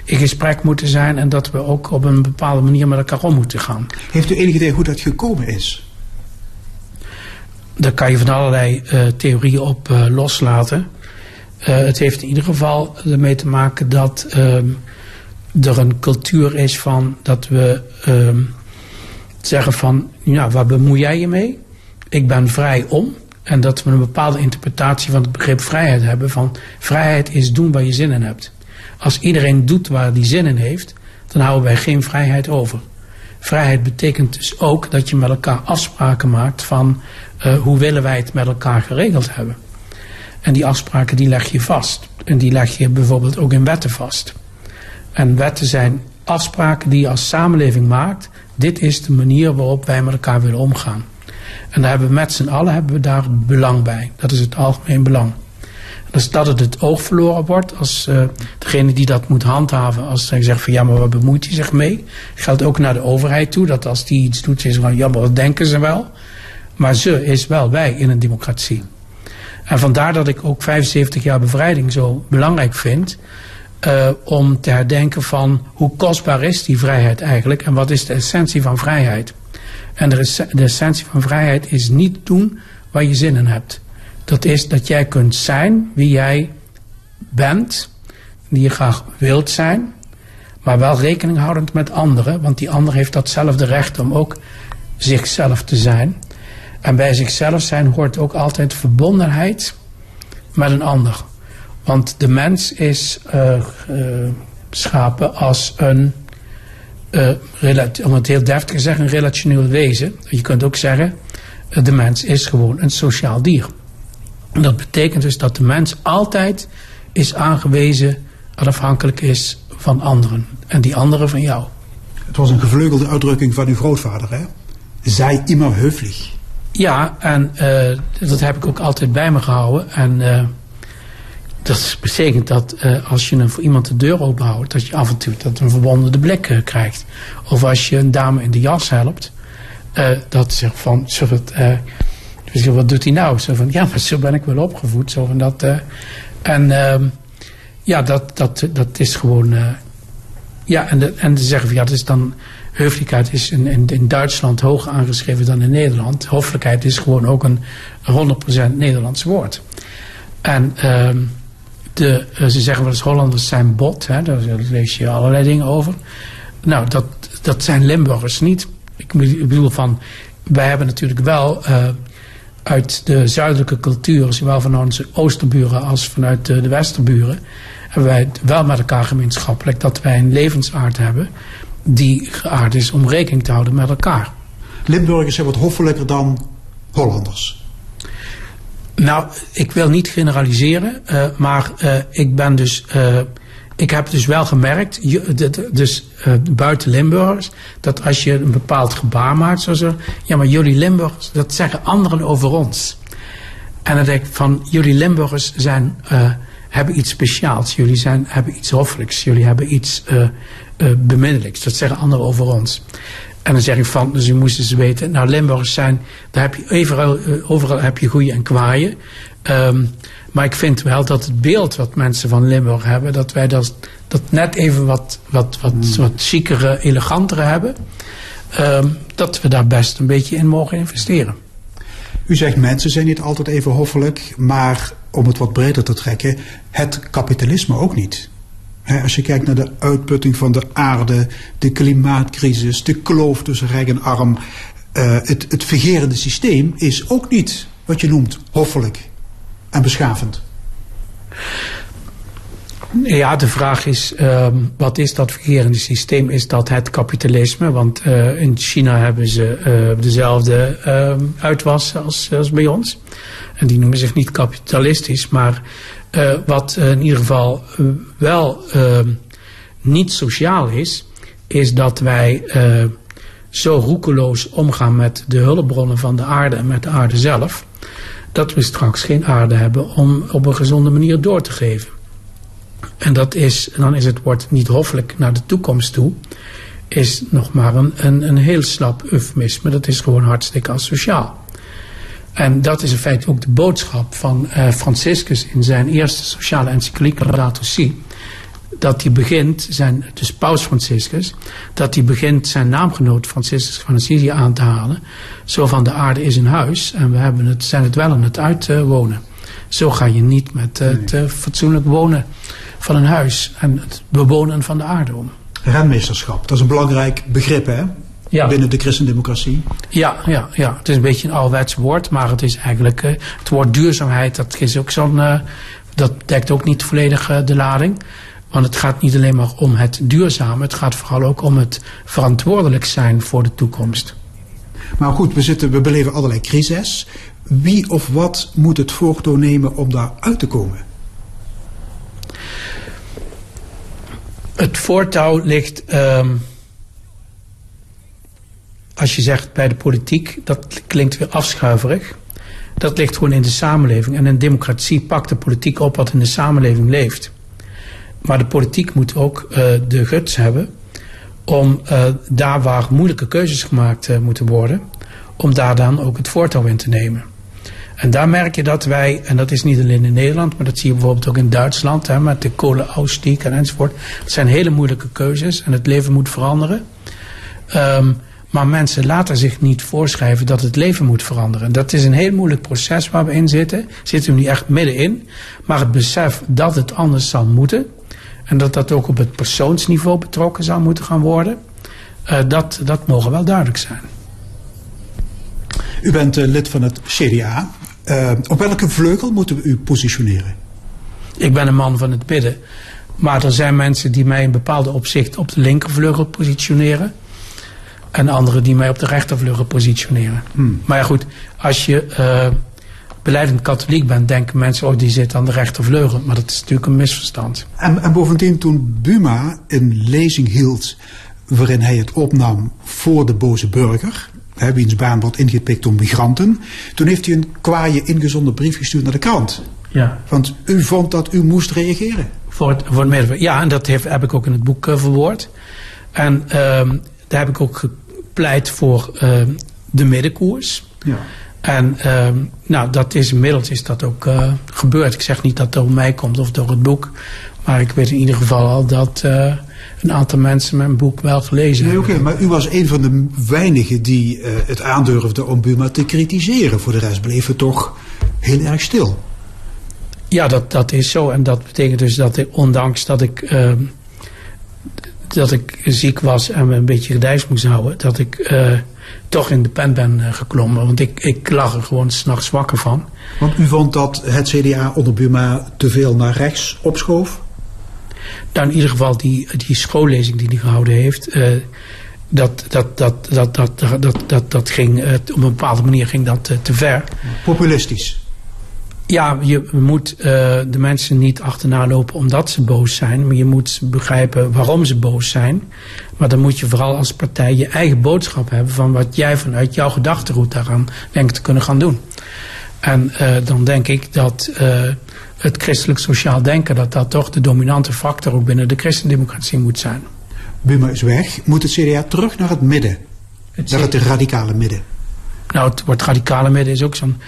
in gesprek moeten zijn en dat we ook op een bepaalde manier met elkaar om moeten gaan. Heeft u enig idee hoe dat gekomen is? Daar kan je van allerlei uh, theorieën op uh, loslaten. het heeft in ieder geval ermee te maken dat ehm, er een cultuur is van dat we ehm, zeggen van, ja, waar bemoei jij je mee? Ik ben vrij om. En dat we een bepaalde interpretatie van het begrip vrijheid hebben. Van vrijheid is doen waar je zin in hebt. Als iedereen doet waar die zin in heeft, dan houden wij geen vrijheid over. Vrijheid betekent dus ook dat je met elkaar afspraken maakt van uh, hoe willen wij het met elkaar geregeld hebben. En die afspraken die leg je vast. En die leg je bijvoorbeeld ook in wetten vast. En wetten zijn afspraken die je als samenleving maakt. Dit is de manier waarop wij met elkaar willen omgaan. En daar hebben we met z'n allen hebben we daar belang bij. Dat is het algemeen belang. Dus dat het het oog verloren wordt als uh, degene die dat moet handhaven, als hij zegt van ja, maar wat bemoeit hij zich mee? Geldt ook naar de overheid toe, dat als die iets doet, is van ja, maar wat denken ze wel? Maar ze is wel wij in een democratie. En vandaar dat ik ook 75 jaar bevrijding zo belangrijk vind. Uh, om te herdenken van hoe kostbaar is die vrijheid eigenlijk en wat is de essentie van vrijheid. En de, essentie van vrijheid is niet doen waar je zin in hebt. Dat is dat jij kunt zijn wie jij bent, die je graag wilt zijn, maar wel rekening houdend met anderen, want die ander heeft datzelfde recht om ook zichzelf te zijn. En bij zichzelf zijn hoort ook altijd verbondenheid met een ander. Want de mens is uh, uh, schapen als een uh, om het heel deftig te zeggen, een relationeel wezen. Je kunt ook zeggen, uh, de mens is gewoon een sociaal dier. En dat betekent dus dat de mens altijd is aangewezen en afhankelijk is van anderen. En die anderen van jou. Het was een gevleugelde uitdrukking van uw grootvader, hè? Zij immer höflich. Ja, en uh, dat heb ik ook altijd bij me gehouden. En dat betekent dat uh, als je een, voor iemand de deur openhoudt, dat je af en toe dat een verwonderde blik uh, krijgt. Of als je een dame in de jas helpt, uh, dat zegt van, zo wat doet hij nou? Zo van, ja, maar zo ben ik wel opgevoed. Zo van dat, en ehm, ja, dat, dat, dat is gewoon, ja, en, en ze zeggen van, ja, dat is dan, höfelijkheid is in, in, Duitsland hoger aangeschreven dan in Nederland. Hoffelijkheid is gewoon ook een 100% Nederlands woord. En uh, de, eh, ze zeggen wel eens Hollanders zijn bot. Hè, daar lees je allerlei dingen over. Nou, dat, dat zijn Limburgers niet. Ik bedoel van, wij hebben natuurlijk wel uh, uit de zuidelijke cultuur, zowel van onze oosterburen als vanuit de, de westerburen, hebben wij wel met elkaar gemeenschappelijk dat wij een levensaard hebben die geaard is om rekening te houden met elkaar. Limburgers zijn wat hoffelijker dan Hollanders? Nou, ik wil niet generaliseren, uh, maar uh, ik ben dus. Uh, ik heb dus wel gemerkt, dus buiten Limburgers, dat als je een bepaald gebaar maakt, zoals er, ja, maar jullie Limburgers, dat zeggen anderen over ons. En dan denk ik van, jullie Limburgers zijn, hebben iets speciaals, jullie zijn, hebben iets hoffelijks, jullie hebben iets beminnelijks. Dat zeggen anderen over ons. En dan zeg ik van, dus u moest eens weten, nou Limburgers zijn, daar heb je overal, eh, overal heb je goede en kwaaien. Um, maar ik vind wel dat het beeld wat mensen van Limburg hebben, dat wij dat, dat net even wat, wat, wat, wat chicere, elegantere hebben. Um, dat we daar best een beetje in mogen investeren. U zegt mensen zijn niet altijd even hoffelijk, maar om het wat breder te trekken, het kapitalisme ook niet als je kijkt naar de uitputting van de aarde, de klimaatcrisis, de kloof tussen rijk en arm. Uh, het, het vergerende systeem is ook niet wat je noemt hoffelijk en beschavend. Ja, de vraag is, uh, wat is dat vergerende systeem? Is dat het kapitalisme? Want uh, in China hebben ze uh, dezelfde ehm, uitwas als, als bij ons. En die noemen zich niet kapitalistisch, maar uh, wat in ieder geval uh, wel uh, niet sociaal is, is dat wij zo roekeloos omgaan met de hulpbronnen van de aarde en met de aarde zelf, dat we straks geen aarde hebben om op een gezonde manier door te geven. En dat is, dan is het woord niet hoffelijk naar de toekomst toe, is nog maar een, een, een heel slap eufemisme. Dat is gewoon hartstikke asociaal. En dat is in feite ook de boodschap van uh, Franciscus in zijn eerste sociale encycliek Laudato Si. Dat hij begint, zijn, dus paus Franciscus, dat hij begint zijn naamgenoot Franciscus van Assisi aan te halen. Zo van de aarde is een huis en we hebben het, zijn het wel aan het uitwonen. Zo ga je niet met uh, het uh, fatsoenlijk wonen van een huis en het bewonen van de aarde om. Renmeesterschap, dat is een belangrijk begrip hè? Ja. binnen de christendemocratie. Ja, ja, ja, het is een beetje een ouderwets woord, maar het is eigenlijk uh, het woord duurzaamheid, dat is ook zo'n, uh, dat dekt ook niet volledig uh, de lading. Want het gaat niet alleen maar om het duurzame, het gaat vooral ook om het verantwoordelijk zijn voor de toekomst. Maar goed, we, zitten, we beleven allerlei crises. Wie of wat moet het voortouw nemen om daar uit te komen? Het voortouw ligt. Um, als je zegt bij de politiek, dat klinkt weer afschuiverig. Dat ligt gewoon in de samenleving. En een democratie pakt de politiek op wat in de samenleving leeft. Maar de politiek moet ook uh, de guts hebben om uh, daar waar moeilijke keuzes gemaakt uh, moeten worden, om daar dan ook het voortouw in te nemen. En daar merk je dat wij, en dat is niet alleen in Nederland, maar dat zie je bijvoorbeeld ook in Duitsland, hè, met de kolenausstieg en enzovoort. Dat zijn hele moeilijke keuzes en het leven moet veranderen. Um, maar mensen laten zich niet voorschrijven dat het leven moet veranderen. Dat is een heel moeilijk proces waar we in zitten. Zitten we niet echt middenin. Maar het besef dat het anders zal moeten. En dat dat ook op het persoonsniveau betrokken zou moeten gaan worden. Uh, dat, dat mogen wel duidelijk zijn. U bent uh, lid van het CDA. Uh, eh, op welke vleugel moeten we u positioneren? Ik ben een man van het bidden. Maar er zijn mensen die mij in bepaalde opzicht op de linkervleugel positioneren. En anderen die mij op de rechtervleugel positioneren. Hmm. Maar ja goed, als je uh, beleidend katholiek bent, denken mensen, oh die zit aan de rechtervleugel. Maar dat is natuurlijk een misverstand. En, en bovendien toen Buma een lezing hield waarin hij het opnam voor de boze burger, hè, wiens baan wordt ingepikt door migranten, toen heeft hij een kwaaie ingezonden brief gestuurd naar de krant. Ja. Want u vond dat u moest reageren. Voor het, voor het ja, en dat heeft, heb ik ook in het boek uh, verwoord. En uh, daar heb ik ook pleit voor uh, de middenkoers. Ja. En uh, nou, dat is inmiddels is dat ook uh, gebeurd. Ik zeg niet dat het door mij komt of door het boek. Maar ik weet in ieder geval al dat uh, een aantal mensen mijn boek wel gelezen nee, hebben. Oké, maar u was een van de weinigen die het aandurfde om Buma te kritiseren. Voor de rest bleef het toch heel erg stil. Ja, dat, dat is zo. En dat betekent dus dat ik, ondanks dat ik ehm, dat ik ziek was en me een beetje gedijs moest houden, dat ik uh, toch in de pen ben uh, geklommen. Want ik, ik lag er gewoon s'nachts wakker van. Want u vond dat het CDA onder Buma te veel naar rechts opschoof? Nou, in ieder geval die, die schoollezing die hij gehouden heeft, uh, dat, dat, dat, dat, dat, dat, dat, dat ging op een bepaalde manier ging dat te ver. Populistisch. Ja, je moet uh, de mensen niet achterna lopen omdat ze boos zijn. Maar je moet begrijpen waarom ze boos zijn. Maar dan moet je vooral als partij je eigen boodschap hebben van wat jij vanuit jouw gedachtegoed daaraan denkt te kunnen gaan doen. En uh, dan denk ik dat uh, het christelijk sociaal denken, dat dat toch de dominante factor ook binnen de christendemocratie moet zijn. Buma is weg. Moet het CDA terug naar het midden? Het naar het radicale midden? Nou, het wordt radicale midden is ook zo'n.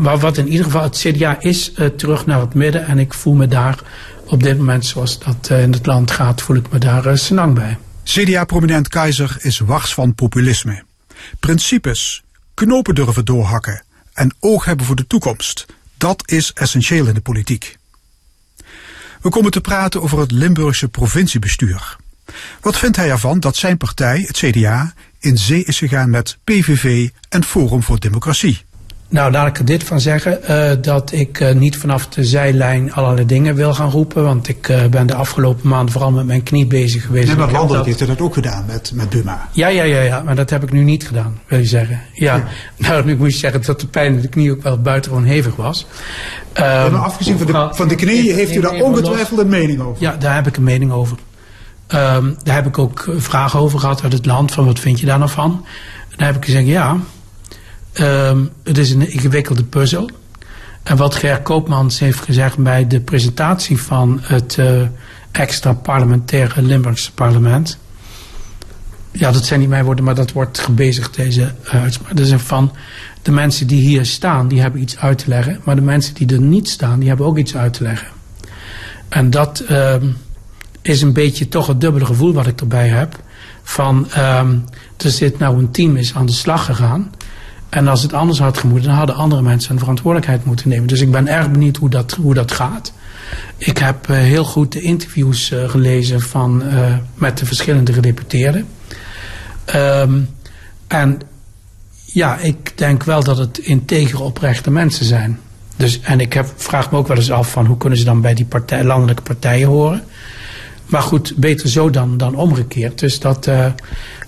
Maar wat in ieder geval, het CDA is uh, terug naar het midden. En ik voel me daar op dit moment, zoals dat uh, in het land gaat, voel ik me daar uh, senang bij. CDA-prominent Keizer is wars van populisme. Principes, knopen durven doorhakken en oog hebben voor de toekomst. Dat is essentieel in de politiek. We komen te praten over het Limburgse provinciebestuur. Wat vindt hij ervan dat zijn partij, het CDA, in zee is gegaan met PVV en Forum voor Democratie? Nou, laat ik er dit van zeggen. Uh, dat ik uh, niet vanaf de zijlijn allerlei dingen wil gaan roepen. Want ik uh, ben de afgelopen maanden vooral met mijn knie bezig geweest. Nee, maar landelijk heeft hij dat ook gedaan met, met Buma. Ja, ja, ja, ja, maar dat heb ik nu niet gedaan, wil je zeggen. Ja, ja. nou, nu moet je zeggen dat de pijn in de knie ook wel buitengewoon hevig was. Um, ja, maar afgezien van de, van de knie heeft u daar ongetwijfeld een mening over. Ja, daar heb ik een mening over. Um, daar heb ik ook vragen over gehad uit het land. Van wat vind je daar nou van? En daar heb ik gezegd, ja... Um, het is een ingewikkelde puzzel. En wat Ger Koopmans heeft gezegd bij de presentatie van het uh, extra parlementaire Limburgse parlement. Ja, dat zijn niet mijn woorden, maar dat wordt gebezigd, deze uh, uitspraak. Dus van de mensen die hier staan, die hebben iets uit te leggen. Maar de mensen die er niet staan, die hebben ook iets uit te leggen. En dat uh, is een beetje toch het dubbele gevoel wat ik erbij heb. Van, um, er zit nou een team is aan de slag gegaan. En als het anders had gemoeten, dan hadden andere mensen een verantwoordelijkheid moeten nemen. Dus ik ben erg benieuwd hoe dat, hoe dat gaat. Ik heb uh, heel goed de interviews uh, gelezen van, uh, met de verschillende gedeputeerden. Um, en ja, ik denk wel dat het integere oprechte mensen zijn. Dus, en ik heb, vraag me ook wel eens af van hoe kunnen ze dan bij die partij, landelijke partijen horen. Maar goed, beter zo dan, dan omgekeerd. Dus dat, uh,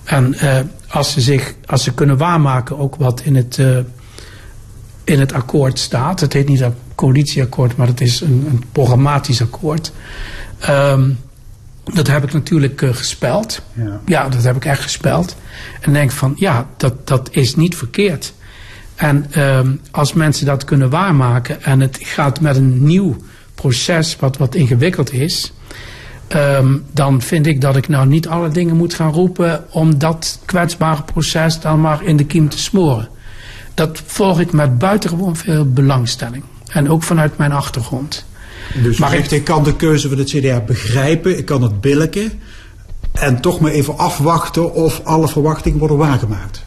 en uh, als ze zich, als ze kunnen waarmaken ook wat in het, uh, in het akkoord staat. Het heet niet een coalitieakkoord, maar het is een, een programmatisch akkoord. Um, dat heb ik natuurlijk gespeld. Ja. ja. dat heb ik echt gespeld. En denk van, ja, dat, dat is niet verkeerd. En um, als mensen dat kunnen waarmaken en het gaat met een nieuw proces wat, wat ingewikkeld is Um, dan vind ik dat ik nou niet alle dingen moet gaan roepen om dat kwetsbare proces dan maar in de kiem te smoren. Dat volg ik met buitengewoon veel belangstelling. En ook vanuit mijn achtergrond. Dus maar zegt, ik kan de keuze van het CDA begrijpen, ik kan het billiken. En toch maar even afwachten of alle verwachtingen worden waargemaakt.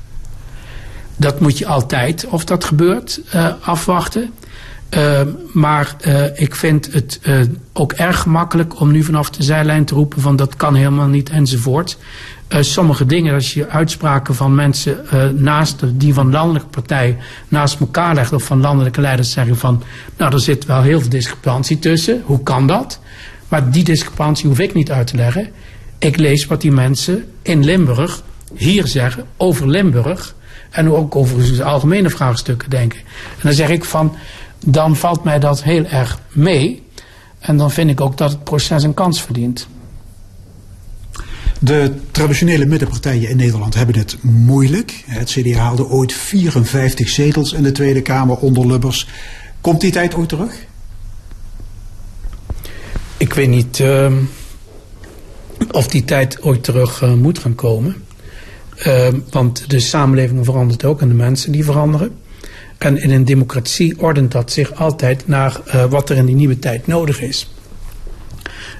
Dat moet je altijd, of dat gebeurt, uh, afwachten. Uh, maar uh, ik vind het uh, ook erg gemakkelijk om nu vanaf de zijlijn te roepen van dat kan helemaal niet enzovoort. sommige dingen, als je uitspraken van mensen naast die van landelijke partijen naast elkaar legt of van landelijke leiders zeggen van nou er zit wel heel veel discrepantie tussen. Hoe kan dat? Maar die discrepantie hoef ik niet uit te leggen. Ik lees wat die mensen in Limburg hier zeggen over Limburg en ook over de algemene vraagstukken denken. En dan zeg ik van dan valt mij dat heel erg mee. En dan vind ik ook dat het proces een kans verdient. De traditionele middenpartijen in Nederland hebben het moeilijk. Het CDA haalde ooit 54 zetels in de Tweede Kamer onder Lubbers. Komt die tijd ooit terug? Ik weet niet uh, of die tijd ooit terug uh, moet gaan komen. Uh, want de samenleving verandert ook en de mensen die veranderen. En in een democratie ordent dat zich altijd naar uh, wat er in die nieuwe tijd nodig is.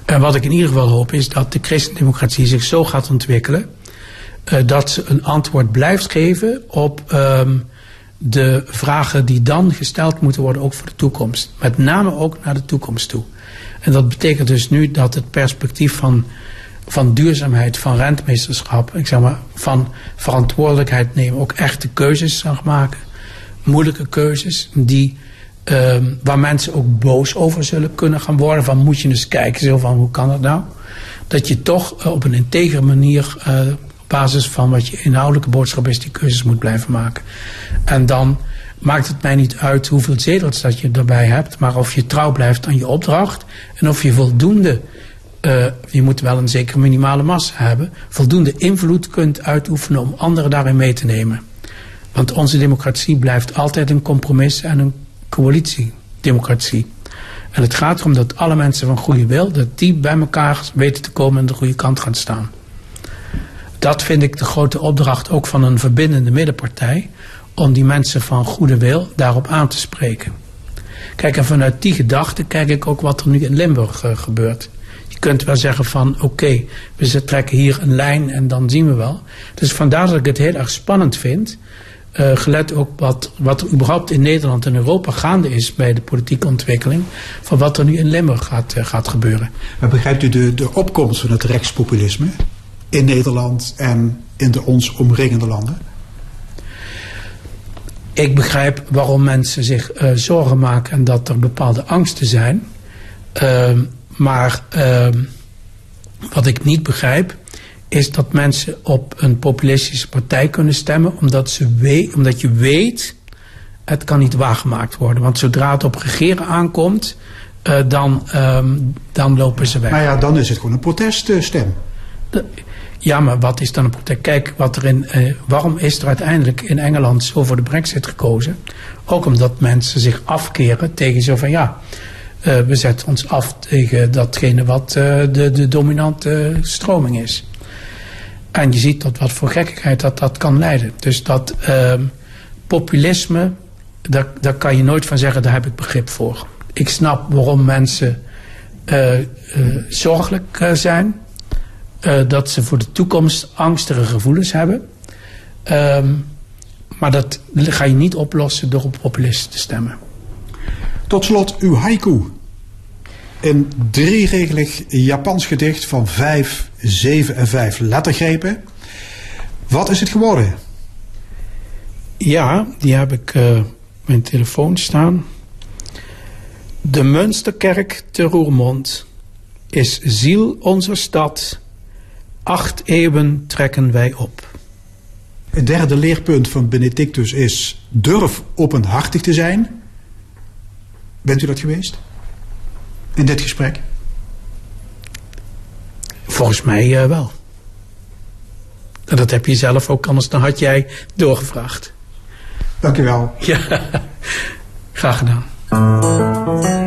En wat ik in ieder geval hoop is dat de christendemocratie zich zo gaat ontwikkelen uh, dat ze een antwoord blijft geven op um, de vragen die dan gesteld moeten worden, ook voor de toekomst. Met name ook naar de toekomst toe. En dat betekent dus nu dat het perspectief van, van duurzaamheid, van rentmeesterschap, ik zeg maar, van verantwoordelijkheid nemen, ook echte keuzes zal maken moeilijke keuzes die, uh, waar mensen ook boos over zullen kunnen gaan worden. Van moet je eens kijken, zo van hoe kan dat nou? Dat je toch uh, op een integere manier, uh, op basis van wat je inhoudelijke boodschap is, die keuzes moet blijven maken. En dan maakt het mij niet uit hoeveel zetels dat je erbij hebt, maar of je trouw blijft aan je opdracht en of je voldoende, uh, je moet wel een zekere minimale massa hebben, voldoende invloed kunt uitoefenen om anderen daarin mee te nemen. Want onze democratie blijft altijd een compromis en een coalitiedemocratie. En het gaat erom dat alle mensen van goede wil, dat die bij elkaar weten te komen en de goede kant gaan staan. Dat vind ik de grote opdracht ook van een verbindende middenpartij, om die mensen van goede wil daarop aan te spreken. Kijk, en vanuit die gedachte kijk ik ook wat er nu in Limburg uh, gebeurt. Je kunt wel zeggen van oké, we trekken hier een lijn en dan zien we wel. Dus vandaar dat ik het heel erg spannend vind uh, gelet ook wat, wat er überhaupt in Nederland en Europa gaande is bij de politieke ontwikkeling, van wat er nu in Limburg gaat, uh, gaat gebeuren. Maar begrijpt u de, de opkomst van het rechtspopulisme in Nederland en in de ons omringende landen? Ik begrijp waarom mensen zich uh, zorgen maken en dat er bepaalde angsten zijn. Ehm, maar ehm, wat ik niet begrijp, is dat mensen op een populistische partij kunnen stemmen omdat, ze weet, omdat je weet, het kan niet waargemaakt worden. Want zodra het op regeren aankomt, uh, dan, um, dan lopen ze weg. Maar ja, dan is het gewoon een proteststem. De, ja, maar wat is dan een protest? Kijk, wat er in, uh, waarom is er uiteindelijk in Engeland zo voor de brexit gekozen? Ook omdat mensen zich afkeren tegen zo van ja, uh, we zetten ons af tegen datgene wat de, de dominante stroming is. En je ziet tot wat voor gekkigheid dat dat kan leiden. Dus dat uh, populisme, daar, daar kan je nooit van zeggen, daar heb ik begrip voor. Ik snap waarom mensen uh, uh, zorgelijk uh, zijn. dat ze voor de toekomst angstige gevoelens hebben. Um, maar dat ga je niet oplossen door op populisten te stemmen. Tot slot uw haiku. Een drieregelig Japans gedicht van vijf, zeven en vijf lettergrepen. Wat is het geworden? Ja, die heb ik uh, op mijn telefoon staan. De Münsterkerk te Roermond is ziel onze stad. Acht eeuwen trekken wij op. Het derde leerpunt van Benedictus is durf openhartig te zijn. Bent u dat geweest? In dit gesprek? Volgens mij uh, wel. En dat heb je zelf ook, anders dan had jij doorgevraagd. Dank u wel. Ja, graag gedaan.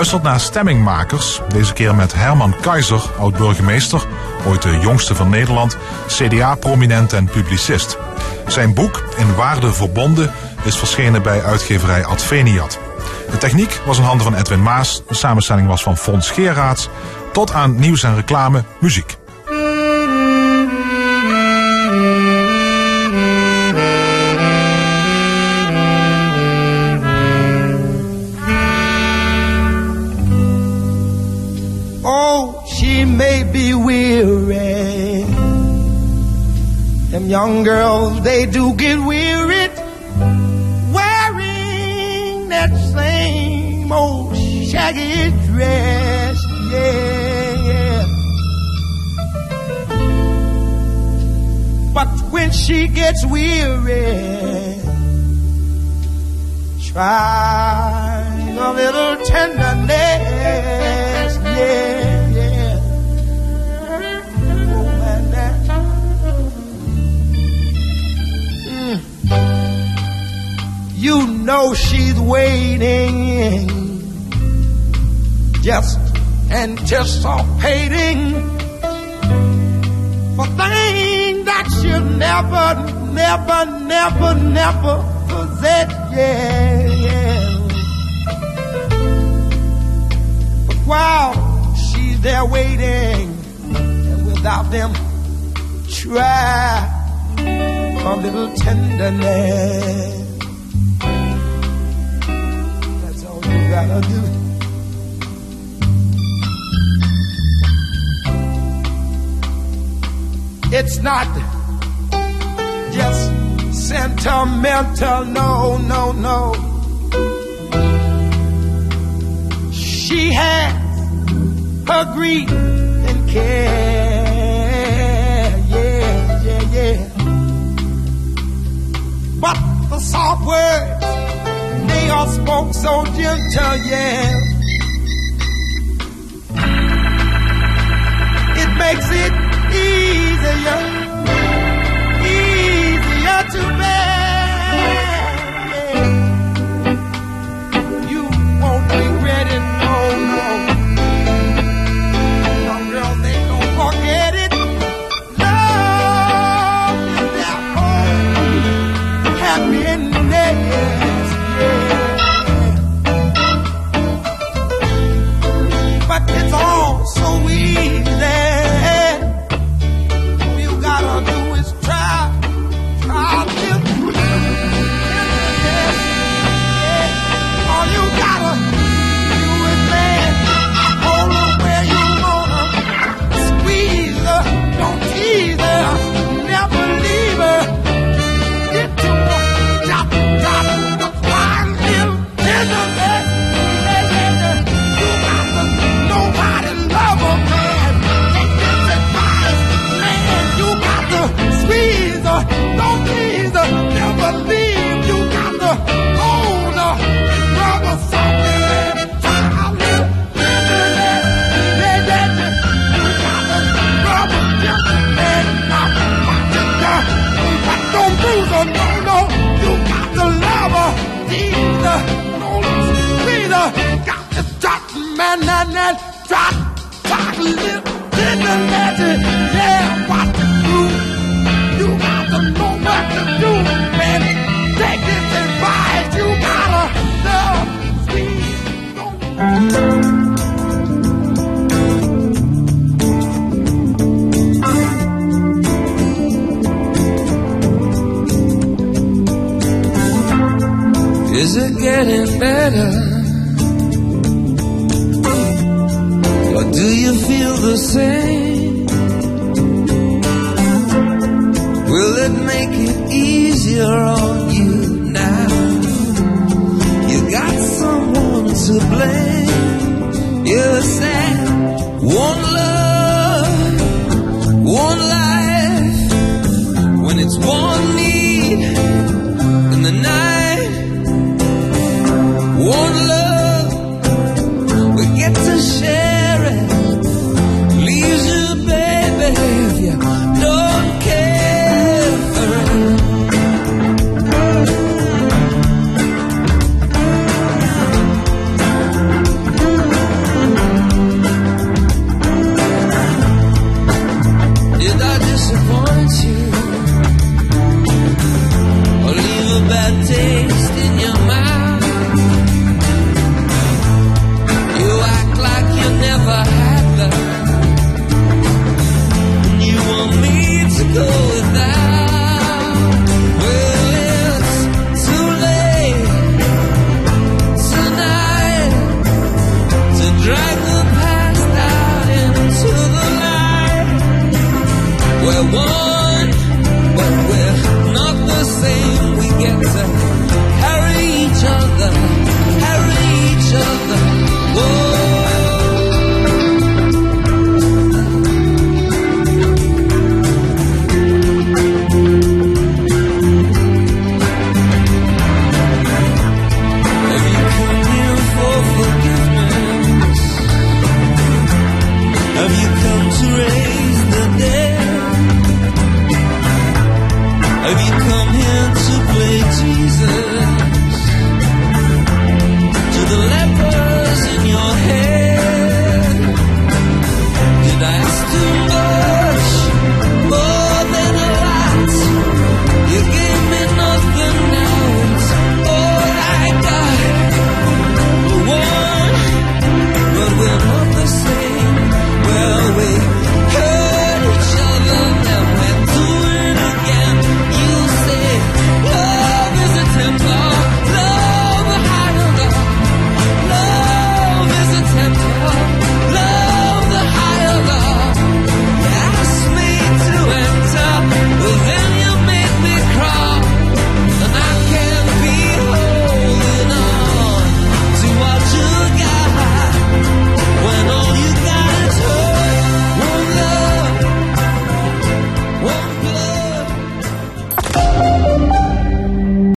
Geluisterd naar Stemmingmakers. Deze keer met Herman Keizer, oud-burgemeester, ooit de jongste van Nederland, CDA-prominent en publicist. Zijn boek In Waarde Verbonden is verschenen bij uitgeverij Adveniat. De techniek was in handen van Edwin Maas, de samenstelling was van Fons Geerraads. Tot aan nieuws en reclame, muziek. She gets weary, try a little tenderness. Yeah. yeah. Oh, man, that. Mm. You know she's waiting, just anticipating for things she'll never, never, never, never forget. Yeah, yeah. But while she's there waiting, and without them, try a little tenderness. That's all you gotta do. It's not sentimental, no, no, no. She has her grief and care, yeah, yeah, yeah. But the soft words, they are spoke so gentle, yeah. It makes it easier to bed. Man, man, man. Drop, drop a little tenderness, yeah. What to do? You got to know what to do, man. Take this advice, you gotta love, don't Is it getting better? Do you feel the same? Will it make it easier on you now? You got someone to blame. You're sad. One love,